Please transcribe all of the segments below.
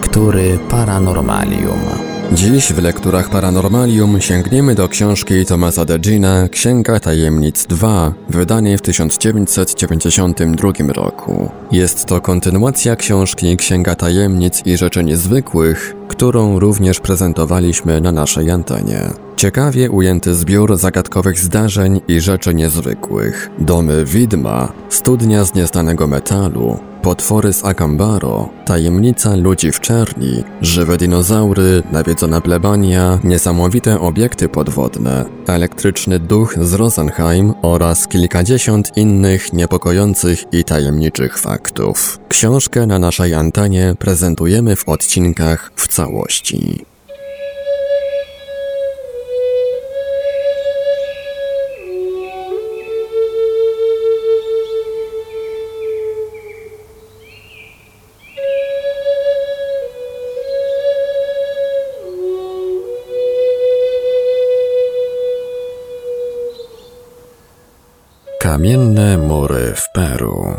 Lektury Paranormalium. Dziś w lekturach Paranormalium sięgniemy do książki Tomasa Degina Księga Tajemnic 2, wydanej w 1992 roku. Jest to kontynuacja książki Księga Tajemnic i Rzeczy Niezwykłych, którą również prezentowaliśmy na naszej antenie. Ciekawie ujęty zbiór zagadkowych zdarzeń i rzeczy niezwykłych. Domy widma, studnia z nieznanego metalu, potwory z Akambaro, tajemnica ludzi w czerni, żywe dinozaury, nawiedzona plebania, niesamowite obiekty podwodne, elektryczny duch z Rosenheim oraz kilkadziesiąt innych niepokojących i tajemniczych faktów. Książkę na naszej antenie prezentujemy w odcinkach w całości. Kamienne mury w Peru.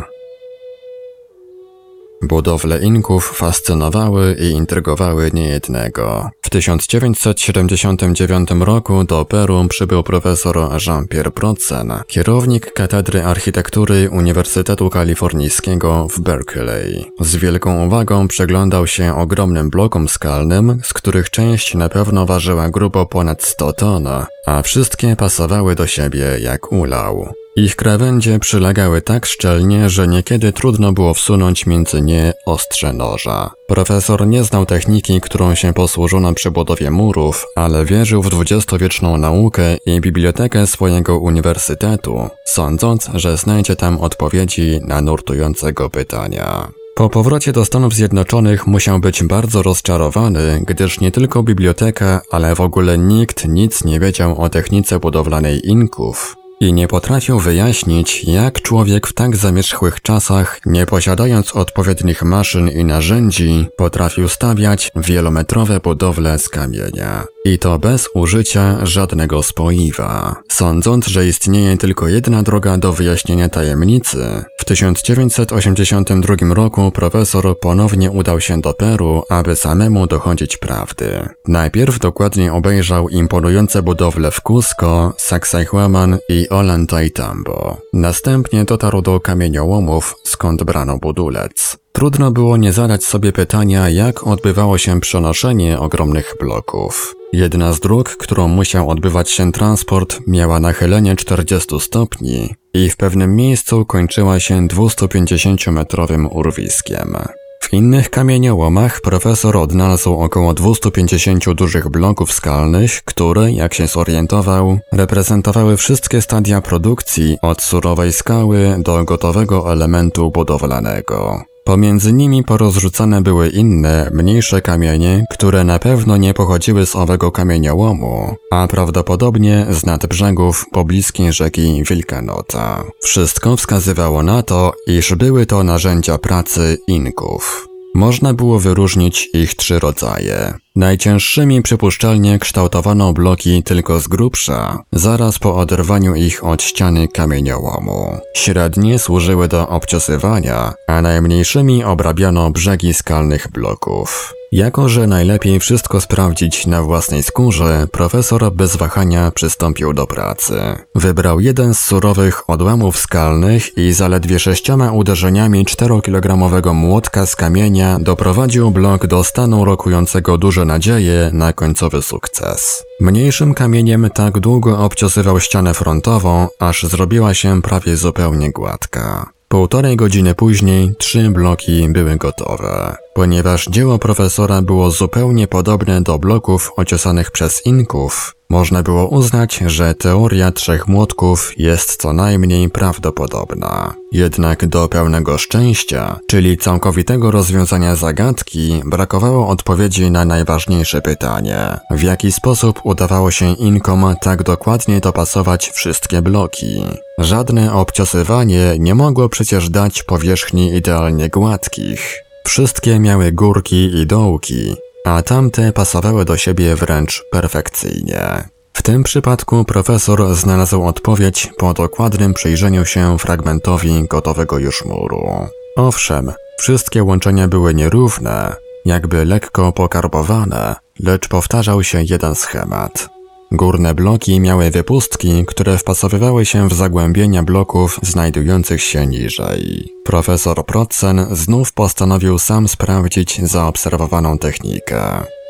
Budowle Inków fascynowały i intrygowały niejednego. W 1979 roku do Peru przybył profesor Jean-Pierre Procen, kierownik Katedry Architektury Uniwersytetu Kalifornijskiego w Berkeley. Z wielką uwagą przeglądał się ogromnym blokom skalnym, z których część na pewno ważyła grubo ponad 100 ton, a wszystkie pasowały do siebie jak ulał. Ich krawędzie przylegały tak szczelnie, że niekiedy trudno było wsunąć między nie ostrze noża. Profesor nie znał techniki, którą się posłużono przy budowie murów, ale wierzył w dwudziestowieczną naukę i bibliotekę swojego uniwersytetu, sądząc, że znajdzie tam odpowiedzi na nurtujące go pytania. Po powrocie do Stanów Zjednoczonych musiał być bardzo rozczarowany, gdyż nie tylko biblioteka, ale w ogóle nikt nic nie wiedział o technice budowlanej Inków, i nie potrafił wyjaśnić, jak człowiek w tak zamierzchłych czasach, nie posiadając odpowiednich maszyn i narzędzi, potrafił stawiać wielometrowe budowle z kamienia. I to bez użycia żadnego spoiwa. Sądząc, że istnieje tylko jedna droga do wyjaśnienia tajemnicy, w 1982 roku profesor ponownie udał się do Peru, aby samemu dochodzić prawdy. Najpierw dokładnie obejrzał imponujące budowle w Cusco, Sacsayhuaman i Ollantaytambo. Następnie dotarł do kamieniołomów, skąd brano budulec. Trudno było nie zadać sobie pytania, jak odbywało się przenoszenie ogromnych bloków. Jedna z dróg, którą musiał odbywać się transport, miała nachylenie 40 stopni i w pewnym miejscu kończyła się 250-metrowym urwiskiem. W innych kamieniołomach profesor odnalazł około 250 dużych bloków skalnych, które, jak się zorientował, reprezentowały wszystkie stadia produkcji od surowej skały do gotowego elementu budowlanego. Pomiędzy nimi porozrzucane były inne, mniejsze kamienie, które na pewno nie pochodziły z owego kamieniołomu, a prawdopodobnie z nadbrzegów pobliskiej rzeki Wilkanota. Wszystko wskazywało na to, iż były to narzędzia pracy Inków. Można było wyróżnić ich trzy rodzaje. Najcięższymi przypuszczalnie kształtowano bloki tylko z grubsza, zaraz po oderwaniu ich od ściany kamieniołomu. Średnie służyły do obciosywania, a najmniejszymi obrabiano brzegi skalnych bloków. Jako, że najlepiej wszystko sprawdzić na własnej skórze, profesor bez wahania przystąpił do pracy. Wybrał jeden z surowych odłamów skalnych i zaledwie sześcioma uderzeniami 4-kilogramowego młotka z kamienia doprowadził blok do stanu rokującego duże nadzieje na końcowy sukces. Mniejszym kamieniem tak długo obciosywał ścianę frontową, aż zrobiła się prawie zupełnie gładka. Półtorej godziny później trzy bloki były gotowe. Ponieważ dzieło profesora było zupełnie podobne do bloków ociosanych przez Inków, można było uznać, że teoria trzech młotków jest co najmniej prawdopodobna. Jednak do pełnego szczęścia, czyli całkowitego rozwiązania zagadki, brakowało odpowiedzi na najważniejsze pytanie. W jaki sposób udawało się Inkom tak dokładnie dopasować wszystkie bloki? Żadne obciosywanie nie mogło przecież dać powierzchni idealnie gładkich. Wszystkie miały górki i dołki, a tamte pasowały do siebie wręcz perfekcyjnie. W tym przypadku profesor znalazł odpowiedź po dokładnym przyjrzeniu się fragmentowi gotowego już muru. Owszem, wszystkie łączenia były nierówne, jakby lekko pokarbowane, lecz powtarzał się jeden schemat. Górne bloki miały wypustki, które wpasowywały się w zagłębienia bloków znajdujących się niżej. Profesor Procen znów postanowił sam sprawdzić zaobserwowaną technikę.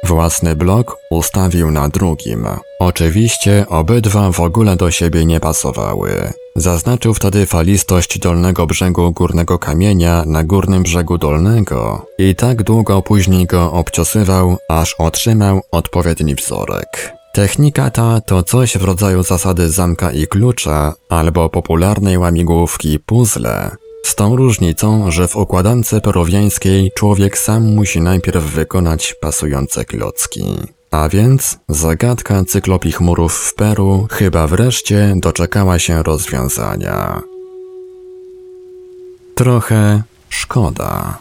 Własny blok ustawił na drugim. Oczywiście obydwa w ogóle do siebie nie pasowały. Zaznaczył wtedy falistość dolnego brzegu górnego kamienia na górnym brzegu dolnego i tak długo później go obciosywał, aż otrzymał odpowiedni wzorek. Technika ta to coś w rodzaju zasady zamka i klucza albo popularnej łamigłówki puzzle, z tą różnicą, że w układance peruwiańskiej człowiek sam musi najpierw wykonać pasujące klocki. A więc zagadka cyklopich murów w Peru chyba wreszcie doczekała się rozwiązania. Trochę szkoda.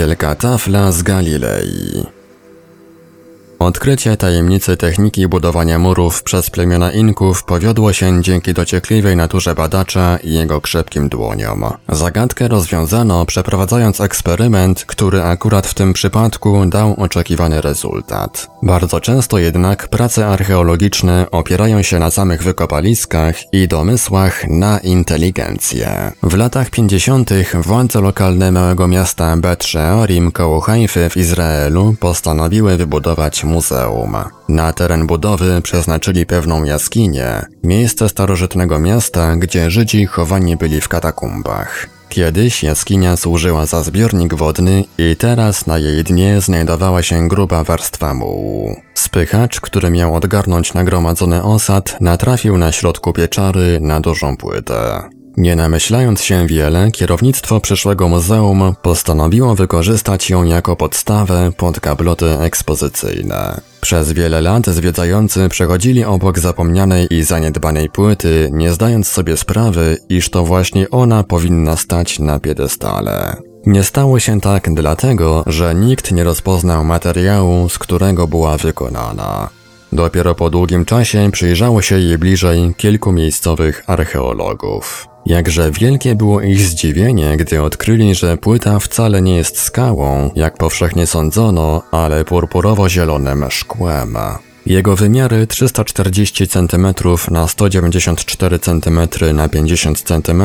Wielka tafla z Galilei. Odkrycie tajemnicy techniki budowania murów przez plemiona Inków powiodło się dzięki dociekliwej naturze badacza i jego krzepkim dłoniom. Zagadkę rozwiązano przeprowadzając eksperyment, który akurat w tym przypadku dał oczekiwany rezultat. Bardzo często jednak prace archeologiczne opierają się na samych wykopaliskach i domysłach na inteligencję. W latach 50. władze lokalne małego miasta Bet Sheorim koło Haify w Izraelu postanowiły wybudować muzeum. Na teren budowy przeznaczyli pewną jaskinię, miejsce starożytnego miasta, gdzie Żydzi chowani byli w katakumbach. Kiedyś jaskinia służyła za zbiornik wodny i teraz na jej dnie znajdowała się gruba warstwa mułu. Spychacz, który miał odgarnąć nagromadzony osad, natrafił na środku pieczary na dużą płytę. Nie namyślając się wiele, kierownictwo przyszłego muzeum postanowiło wykorzystać ją jako podstawę pod gabloty ekspozycyjne. Przez wiele lat zwiedzający przechodzili obok zapomnianej i zaniedbanej płyty, nie zdając sobie sprawy, iż to właśnie ona powinna stać na piedestale. Nie stało się tak dlatego, że nikt nie rozpoznał materiału, z którego była wykonana. Dopiero po długim czasie przyjrzało się jej bliżej kilku miejscowych archeologów. Jakże wielkie było ich zdziwienie, gdy odkryli, że płyta wcale nie jest skałą, jak powszechnie sądzono, ale purpurowo-zielonym szkłem. Jego wymiary 340 cm na 194 cm na 50 cm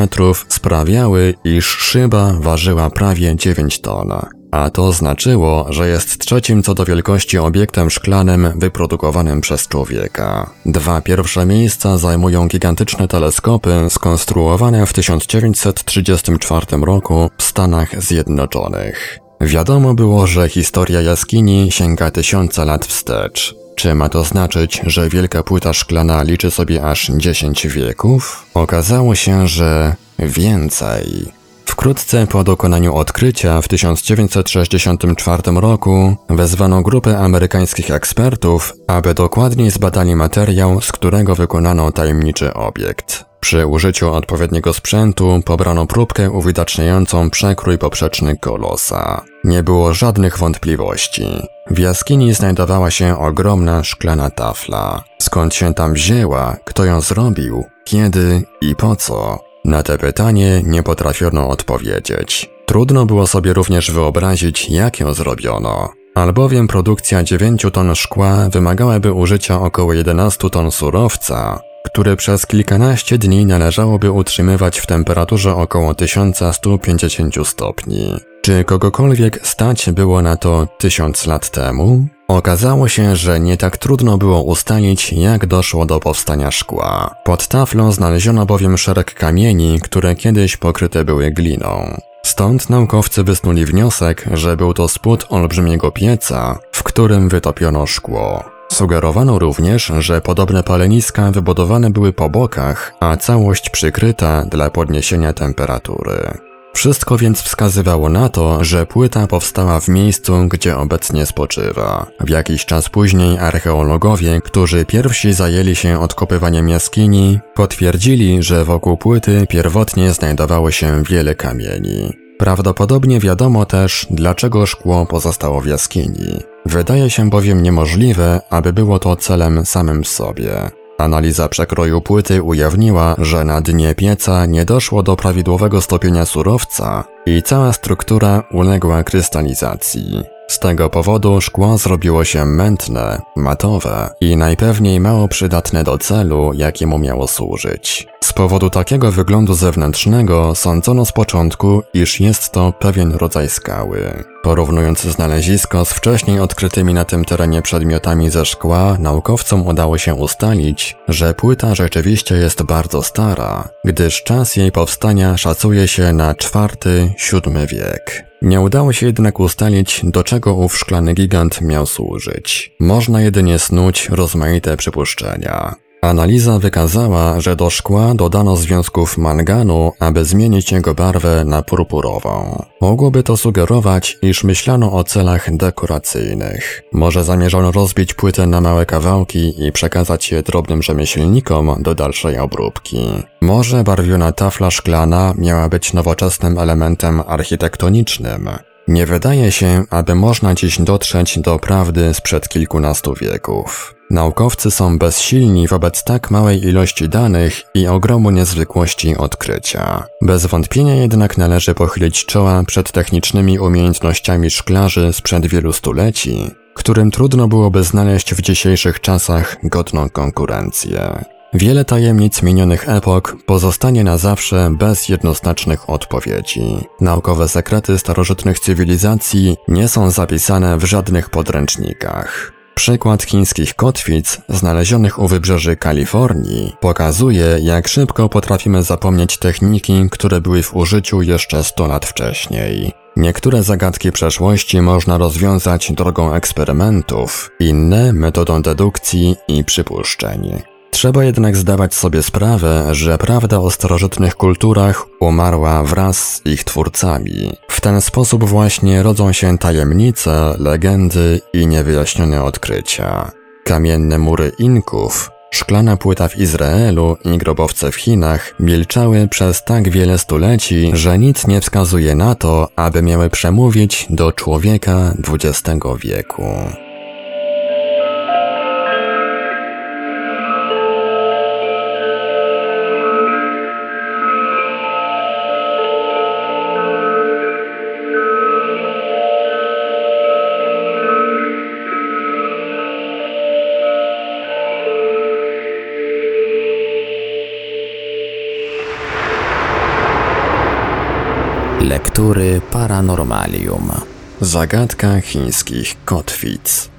sprawiały, iż szyba ważyła prawie 9 ton a to znaczyło, że jest trzecim co do wielkości obiektem szklanym wyprodukowanym przez człowieka. Dwa pierwsze miejsca zajmują gigantyczne teleskopy skonstruowane w 1934 roku w Stanach Zjednoczonych. Wiadomo było, że historia jaskini sięga tysiące lat wstecz. Czy ma to znaczyć, że wielka płyta szklana liczy sobie aż 10 wieków? Okazało się, że więcej. Wkrótce po dokonaniu odkrycia w 1964 roku wezwano grupę amerykańskich ekspertów, aby dokładniej zbadali materiał, z którego wykonano tajemniczy obiekt. Przy użyciu odpowiedniego sprzętu pobrano próbkę uwidaczniającą przekrój poprzeczny kolosa. Nie było żadnych wątpliwości. W jaskini znajdowała się ogromna szklana tafla. Skąd się tam wzięła, kto ją zrobił, kiedy i po co? Na te pytanie nie potrafiono odpowiedzieć. Trudno było sobie również wyobrazić, jak ją zrobiono. Albowiem produkcja 9 ton szkła wymagałaby użycia około 11 ton surowca, który przez kilkanaście dni należałoby utrzymywać w temperaturze około 1150 stopni. Czy kogokolwiek stać było na to tysiąc lat temu? Okazało się, że nie tak trudno było ustalić, jak doszło do powstania szkła. Pod taflą znaleziono bowiem szereg kamieni, które kiedyś pokryte były gliną. Stąd naukowcy wysnuli wniosek, że był to spód olbrzymiego pieca, w którym wytopiono szkło. Sugerowano również, że podobne paleniska wybudowane były po bokach, a całość przykryta dla podniesienia temperatury. Wszystko więc wskazywało na to, że płyta powstała w miejscu, gdzie obecnie spoczywa. W jakiś czas później archeologowie, którzy pierwsi zajęli się odkopywaniem jaskini, potwierdzili, że wokół płyty pierwotnie znajdowało się wiele kamieni. Prawdopodobnie wiadomo też, dlaczego szkło pozostało w jaskini. Wydaje się bowiem niemożliwe, aby było to celem samym sobie. Analiza przekroju płyty ujawniła, że na dnie pieca nie doszło do prawidłowego stopienia surowca i cała struktura uległa krystalizacji. Z tego powodu szkło zrobiło się mętne, matowe i najpewniej mało przydatne do celu, jakiemu miało służyć. Z powodu takiego wyglądu zewnętrznego sądzono z początku, iż jest to pewien rodzaj skały. Porównując znalezisko z wcześniej odkrytymi na tym terenie przedmiotami ze szkła, naukowcom udało się ustalić, że płyta rzeczywiście jest bardzo stara, gdyż czas jej powstania szacuje się na IV-VII wiek. Nie udało się jednak ustalić, do czego ów szklany gigant miał służyć. Można jedynie snuć rozmaite przypuszczenia. Analiza wykazała, że do szkła dodano związków manganu, aby zmienić jego barwę na purpurową. Mogłoby to sugerować, iż myślano o celach dekoracyjnych. Może zamierzono rozbić płytę na małe kawałki i przekazać je drobnym rzemieślnikom do dalszej obróbki. Może barwiona tafla szklana miała być nowoczesnym elementem architektonicznym. Nie wydaje się, aby można dziś dotrzeć do prawdy sprzed kilkunastu wieków. Naukowcy są bezsilni wobec tak małej ilości danych i ogromu niezwykłości odkrycia. Bez wątpienia jednak należy pochylić czoła przed technicznymi umiejętnościami szklarzy sprzed wielu stuleci, którym trudno byłoby znaleźć w dzisiejszych czasach godną konkurencję. Wiele tajemnic minionych epok pozostanie na zawsze bez jednoznacznych odpowiedzi. Naukowe sekrety starożytnych cywilizacji nie są zapisane w żadnych podręcznikach. Przykład chińskich kotwic znalezionych u wybrzeży Kalifornii pokazuje, jak szybko potrafimy zapomnieć techniki, które były w użyciu jeszcze 100 lat wcześniej. Niektóre zagadki przeszłości można rozwiązać drogą eksperymentów, inne metodą dedukcji i przypuszczeń. Trzeba jednak zdawać sobie sprawę, że prawda o starożytnych kulturach umarła wraz z ich twórcami. W ten sposób właśnie rodzą się tajemnice, legendy i niewyjaśnione odkrycia. Kamienne mury Inków, szklana płyta w Izraelu i grobowce w Chinach milczały przez tak wiele stuleci, że nic nie wskazuje na to, aby miały przemówić do człowieka XX wieku. Lektury Paranormalium. Zagadka chińskich kotwic.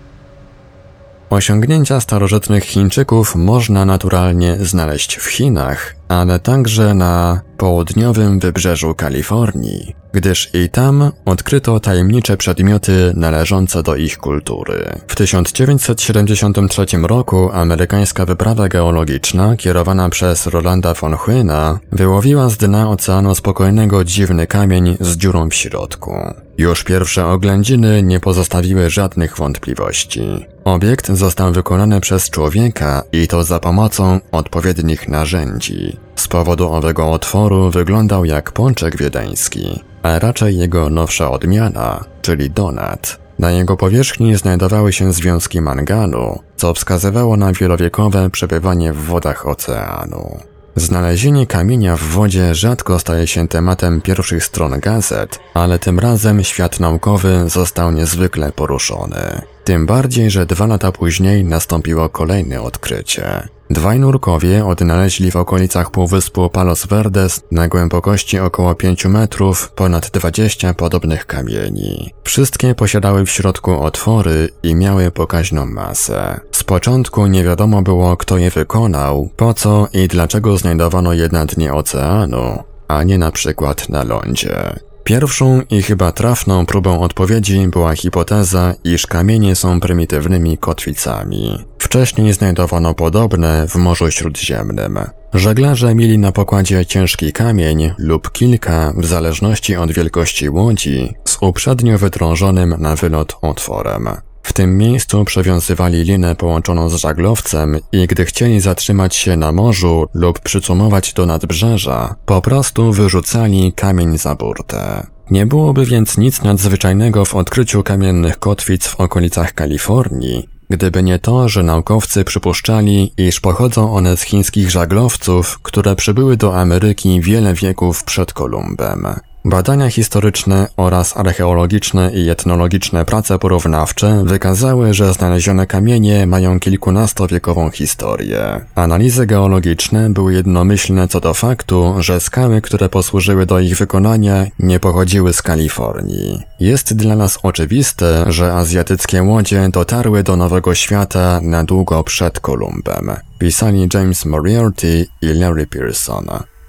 Osiągnięcia starożytnych Chińczyków można naturalnie znaleźć w Chinach, ale także na południowym wybrzeżu Kalifornii, gdyż i tam odkryto tajemnicze przedmioty należące do ich kultury. W 1973 roku amerykańska wyprawa geologiczna kierowana przez Rolanda von Huena wyłowiła z dna Oceanu Spokojnego dziwny kamień z dziurą w środku. Już pierwsze oględziny nie pozostawiły żadnych wątpliwości. Obiekt został wykonany przez człowieka i to za pomocą odpowiednich narzędzi. Z powodu owego otworu wyglądał jak pączek wiedeński, a raczej jego nowsza odmiana, czyli donat. Na jego powierzchni znajdowały się związki manganu, co wskazywało na wielowiekowe przebywanie w wodach oceanu. Znalezienie kamienia w wodzie rzadko staje się tematem pierwszych stron gazet, ale tym razem świat naukowy został niezwykle poruszony. Tym bardziej, że dwa lata później nastąpiło kolejne odkrycie. Dwaj nurkowie odnaleźli w okolicach półwyspu Palos Verdes na głębokości około 5 metrów ponad 20 podobnych kamieni. Wszystkie posiadały w środku otwory i miały pokaźną masę. Początku nie wiadomo było, kto je wykonał, po co i dlaczego znajdowano je na dnie oceanu, a nie na przykład na lądzie. Pierwszą i chyba trafną próbą odpowiedzi była hipoteza, iż kamienie są prymitywnymi kotwicami. Wcześniej znajdowano podobne w Morzu Śródziemnym. Żeglarze mieli na pokładzie ciężki kamień lub kilka, w zależności od wielkości łodzi, z uprzednio wytrążonym na wylot otworem. W tym miejscu przewiązywali linę połączoną z żaglowcem i gdy chcieli zatrzymać się na morzu lub przycumować do nadbrzeża, po prostu wyrzucali kamień za burtę. Nie byłoby więc nic nadzwyczajnego w odkryciu kamiennych kotwic w okolicach Kalifornii, gdyby nie to, że naukowcy przypuszczali, iż pochodzą one z chińskich żaglowców, które przybyły do Ameryki wiele wieków przed Kolumbem. Badania historyczne oraz archeologiczne i etnologiczne prace porównawcze wykazały, że znalezione kamienie mają kilkunastowiekową historię. Analizy geologiczne były jednomyślne co do faktu, że skały, które posłużyły do ich wykonania, nie pochodziły z Kalifornii. Jest dla nas oczywiste, że azjatyckie łodzie dotarły do Nowego Świata na długo przed Kolumbem. Pisali James Moriarty i Larry Pearson.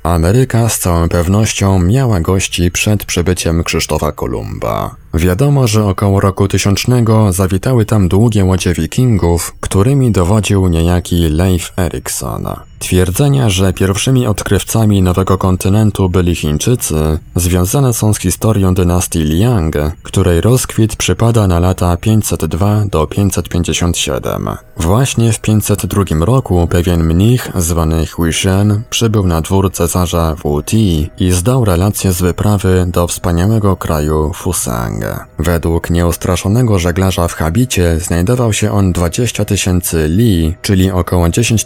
Ameryka z całą pewnością miała gości przed przybyciem Krzysztofa Kolumba. Wiadomo, że około roku tysiącznego zawitały tam długie łodzie wikingów, którymi dowodził niejaki Leif Erikson. Twierdzenia, że pierwszymi odkrywcami nowego kontynentu byli Chińczycy, związane są z historią dynastii Liang, której rozkwit przypada na lata 502 do 557. Właśnie w 502 roku pewien mnich zwany Huishen przybył na dwór cesarza Wu Ti i zdał relację z wyprawy do wspaniałego kraju Fusang. Według nieustraszonego żeglarza w habicie znajdował się on 20 tysięcy li, czyli około 10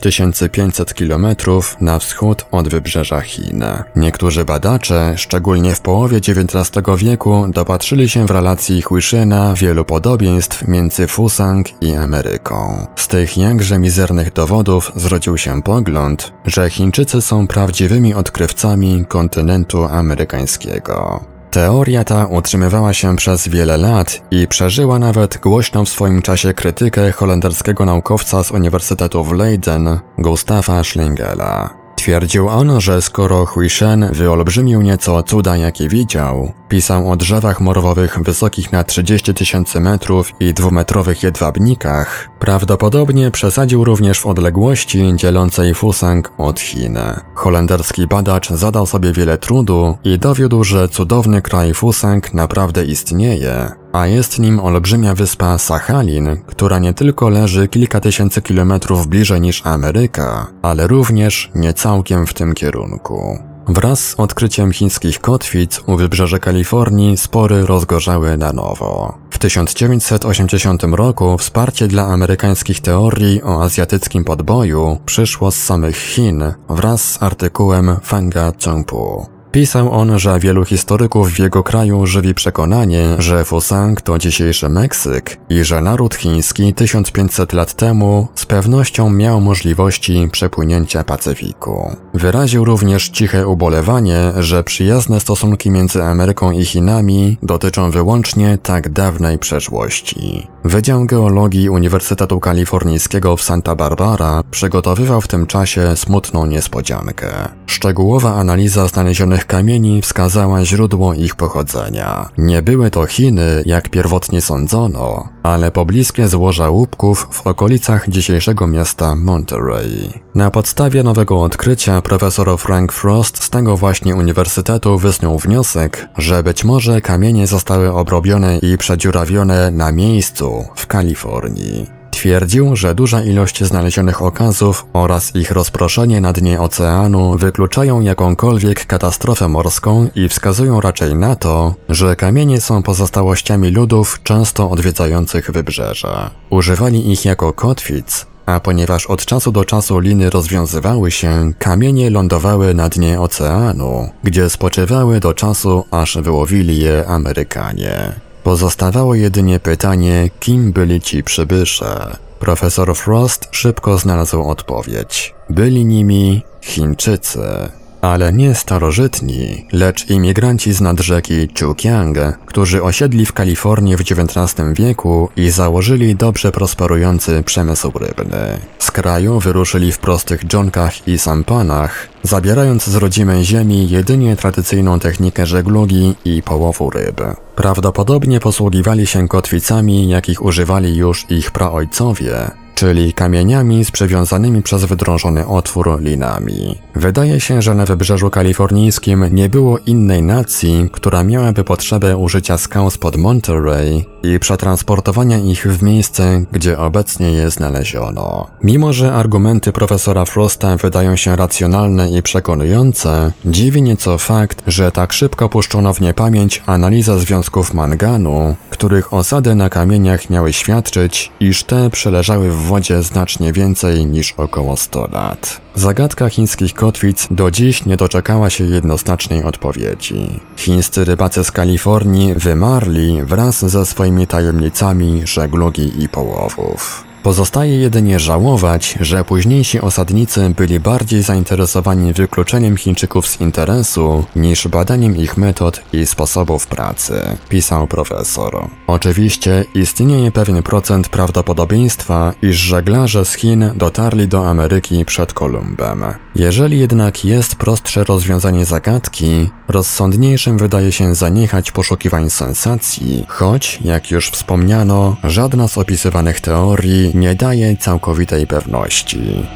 500 kilometrów na wschód od wybrzeża Chin. Niektórzy badacze, szczególnie w połowie XIX wieku, dopatrzyli się w relacji Huishena wielu podobieństw między Fusang i Ameryką. Z tych jakże mizernych dowodów zrodził się pogląd, że Chińczycy są prawdziwymi odkrywcami kontynentu amerykańskiego. Teoria ta utrzymywała się przez wiele lat i przeżyła nawet głośną w swoim czasie krytykę holenderskiego naukowca z Uniwersytetu w Leiden, Gustafa Schlingela. Twierdził on, że skoro Huishen wyolbrzymił nieco cuda, jakie widział, pisał o drzewach morwowych wysokich na 30 tysięcy metrów i dwumetrowych jedwabnikach, prawdopodobnie przesadził również w odległości dzielącej Fusang od Chin. Holenderski badacz zadał sobie wiele trudu i dowiódł, że cudowny kraj Fusang naprawdę istnieje, a jest nim olbrzymia wyspa Sachalin, która nie tylko leży kilka tysięcy kilometrów bliżej niż Ameryka, ale również nie całkiem w tym kierunku. Wraz z odkryciem chińskich kotwic u wybrzeży Kalifornii spory rozgorzały na nowo. W 1980 roku wsparcie dla amerykańskich teorii o azjatyckim podboju przyszło z samych Chin wraz z artykułem Fanga Chengpu. Pisał on, że wielu historyków w jego kraju żywi przekonanie, że Fusang to dzisiejszy Meksyk i że naród chiński 1500 lat temu z pewnością miał możliwości przepłynięcia Pacyfiku. Wyraził również ciche ubolewanie, że przyjazne stosunki między Ameryką i Chinami dotyczą wyłącznie tak dawnej przeszłości. Wydział Geologii Uniwersytetu Kalifornijskiego w Santa Barbara przygotowywał w tym czasie smutną niespodziankę. Szczegółowa analiza znalezionych kamieni wskazała źródło ich pochodzenia. Nie były to Chiny, jak pierwotnie sądzono, ale pobliskie złoża łupków w okolicach dzisiejszego miasta Monterey. Na podstawie nowego odkrycia profesor Frank Frost z tego właśnie uniwersytetu wysnuł wniosek, że być może kamienie zostały obrobione i przedziurawione na miejscu w Kalifornii. Twierdził, że duża ilość znalezionych okazów oraz ich rozproszenie na dnie oceanu wykluczają jakąkolwiek katastrofę morską i wskazują raczej na to, że kamienie są pozostałościami ludów często odwiedzających wybrzeże. Używali ich jako kotwic, a ponieważ od czasu do czasu liny rozwiązywały się, kamienie lądowały na dnie oceanu, gdzie spoczywały do czasu, aż wyłowili je Amerykanie. Pozostawało jedynie pytanie, kim byli ci przybysze. Profesor Frost szybko znalazł odpowiedź. Byli nimi Chińczycy. Ale nie starożytni, lecz imigranci z nad rzeki Chukiang, którzy osiedli w Kalifornii w XIX wieku i założyli dobrze prosperujący przemysł rybny. Z kraju wyruszyli w prostych dżonkach i sampanach, zabierając z rodzimej ziemi jedynie tradycyjną technikę żeglugi i połowu ryb. Prawdopodobnie posługiwali się kotwicami, jakich używali już ich praojcowie, czyli kamieniami z przywiązanymi przez wydrążony otwór linami. Wydaje się, że na wybrzeżu kalifornijskim nie było innej nacji, która miałaby potrzebę użycia skał spod Monterey i przetransportowania ich w miejsce, gdzie obecnie je znaleziono. Mimo, że argumenty profesora Frosta wydają się racjonalne i przekonujące, dziwi nieco fakt, że tak szybko puszczono w niepamięć analiza związków manganu, których osady na kamieniach miały świadczyć, iż te przeleżały w wodzie znacznie więcej niż około 100 lat. Zagadka chińskich kotwic do dziś nie doczekała się jednoznacznej odpowiedzi. Chińscy rybacy z Kalifornii wymarli wraz ze swoimi tajemnicami żeglugi i połowów. Pozostaje jedynie żałować, że późniejsi osadnicy byli bardziej zainteresowani wykluczeniem Chińczyków z interesu niż badaniem ich metod i sposobów pracy, pisał profesor. Oczywiście istnieje pewien procent prawdopodobieństwa, iż żeglarze z Chin dotarli do Ameryki przed Kolumbem. Jeżeli jednak jest prostsze rozwiązanie zagadki, rozsądniejszym wydaje się zaniechać poszukiwań sensacji, choć, jak już wspomniano, żadna z opisywanych teorii nie daje całkowitej pewności.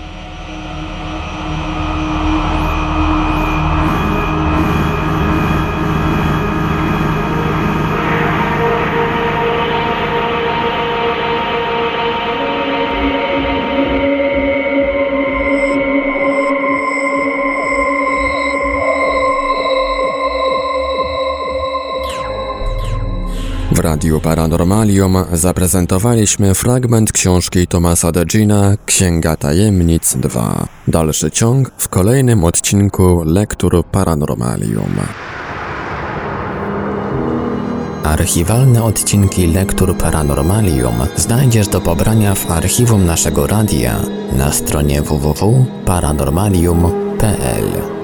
Radiu Paranormalium zaprezentowaliśmy fragment książki Tomasa Degina Księga Tajemnic 2. Dalszy ciąg w kolejnym odcinku Lektur Paranormalium. Archiwalne odcinki Lektur Paranormalium znajdziesz do pobrania w archiwum naszego radia na stronie www.paranormalium.pl.